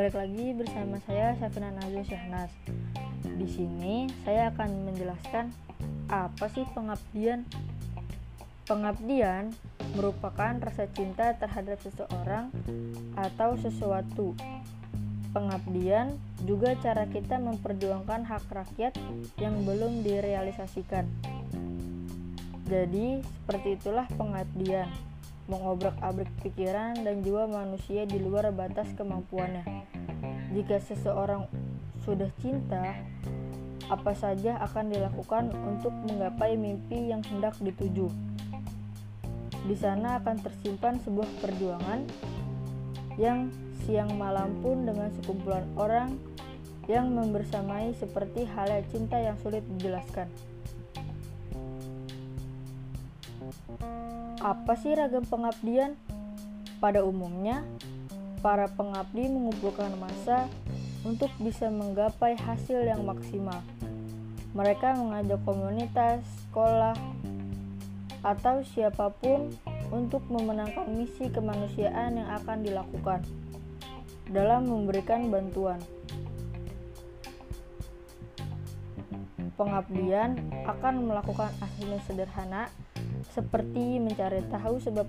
balik lagi bersama saya Safina Nazul Syahnas. Di sini saya akan menjelaskan apa sih pengabdian. Pengabdian merupakan rasa cinta terhadap seseorang atau sesuatu. Pengabdian juga cara kita memperjuangkan hak rakyat yang belum direalisasikan. Jadi, seperti itulah pengabdian mengobrak-abrik pikiran dan jiwa manusia di luar batas kemampuannya. Jika seseorang sudah cinta, apa saja akan dilakukan untuk menggapai mimpi yang hendak dituju. Di sana akan tersimpan sebuah perjuangan yang siang malam pun dengan sekumpulan orang yang membersamai seperti halnya cinta yang sulit dijelaskan. Apa sih ragam pengabdian? Pada umumnya, para pengabdi mengumpulkan masa untuk bisa menggapai hasil yang maksimal. Mereka mengajak komunitas, sekolah, atau siapa pun untuk memenangkan misi kemanusiaan yang akan dilakukan dalam memberikan bantuan. Pengabdian akan melakukan asesmen sederhana seperti mencari tahu sebab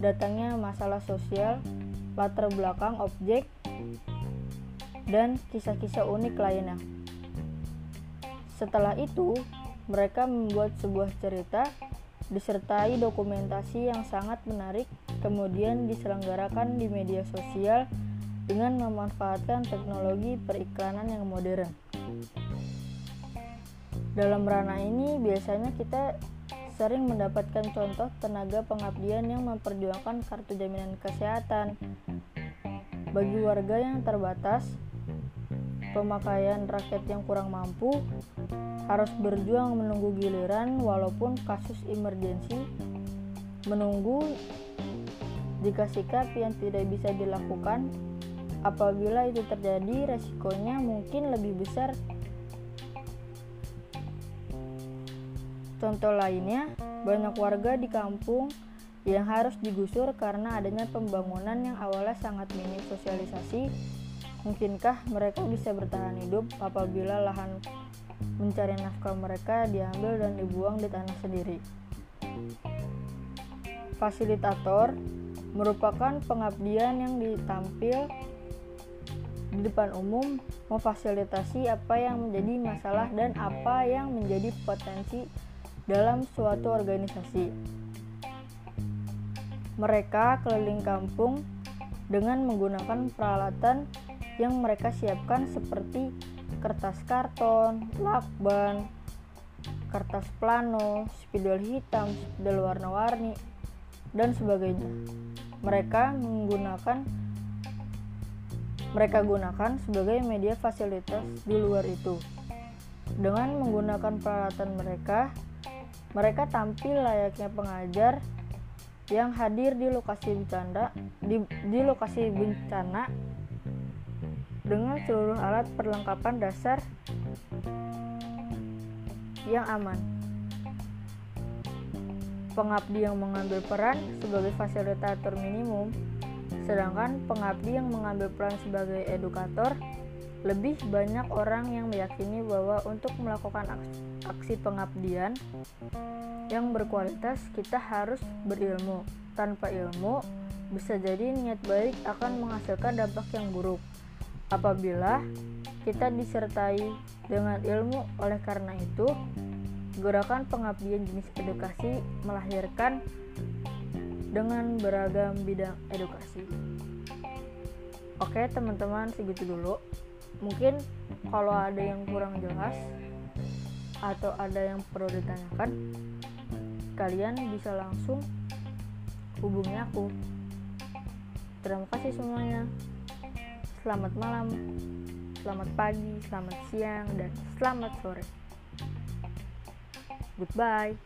datangnya masalah sosial, latar belakang objek, dan kisah-kisah unik lainnya. Setelah itu, mereka membuat sebuah cerita disertai dokumentasi yang sangat menarik, kemudian diselenggarakan di media sosial dengan memanfaatkan teknologi periklanan yang modern. Dalam ranah ini, biasanya kita sering mendapatkan contoh tenaga pengabdian yang memperjuangkan kartu jaminan kesehatan. Bagi warga yang terbatas, pemakaian rakyat yang kurang mampu, harus berjuang menunggu giliran walaupun kasus emergensi, menunggu jika sikap yang tidak bisa dilakukan. Apabila itu terjadi resikonya mungkin lebih besar Contoh lainnya, banyak warga di kampung yang harus digusur karena adanya pembangunan yang awalnya sangat minim sosialisasi. Mungkinkah mereka bisa bertahan hidup apabila lahan mencari nafkah mereka diambil dan dibuang di tanah sendiri? Fasilitator merupakan pengabdian yang ditampil di depan umum memfasilitasi apa yang menjadi masalah dan apa yang menjadi potensi dalam suatu organisasi. Mereka keliling kampung dengan menggunakan peralatan yang mereka siapkan seperti kertas karton, lakban, kertas plano, spidol hitam, spidol warna-warni, dan sebagainya. Mereka menggunakan mereka gunakan sebagai media fasilitas di luar itu. Dengan menggunakan peralatan mereka, mereka tampil layaknya pengajar yang hadir di lokasi bencana di, di lokasi bencana dengan seluruh alat perlengkapan dasar yang aman. Pengabdi yang mengambil peran sebagai fasilitator minimum, sedangkan pengabdi yang mengambil peran sebagai edukator lebih banyak orang yang meyakini bahwa untuk melakukan aksi pengabdian yang berkualitas, kita harus berilmu. Tanpa ilmu, bisa jadi niat baik akan menghasilkan dampak yang buruk. Apabila kita disertai dengan ilmu, oleh karena itu, gerakan pengabdian jenis edukasi melahirkan dengan beragam bidang edukasi. Oke, teman-teman, segitu dulu mungkin kalau ada yang kurang jelas atau ada yang perlu ditanyakan kalian bisa langsung hubungi aku. Terima kasih semuanya. Selamat malam selamat pagi selamat siang dan selamat sore. Goodbye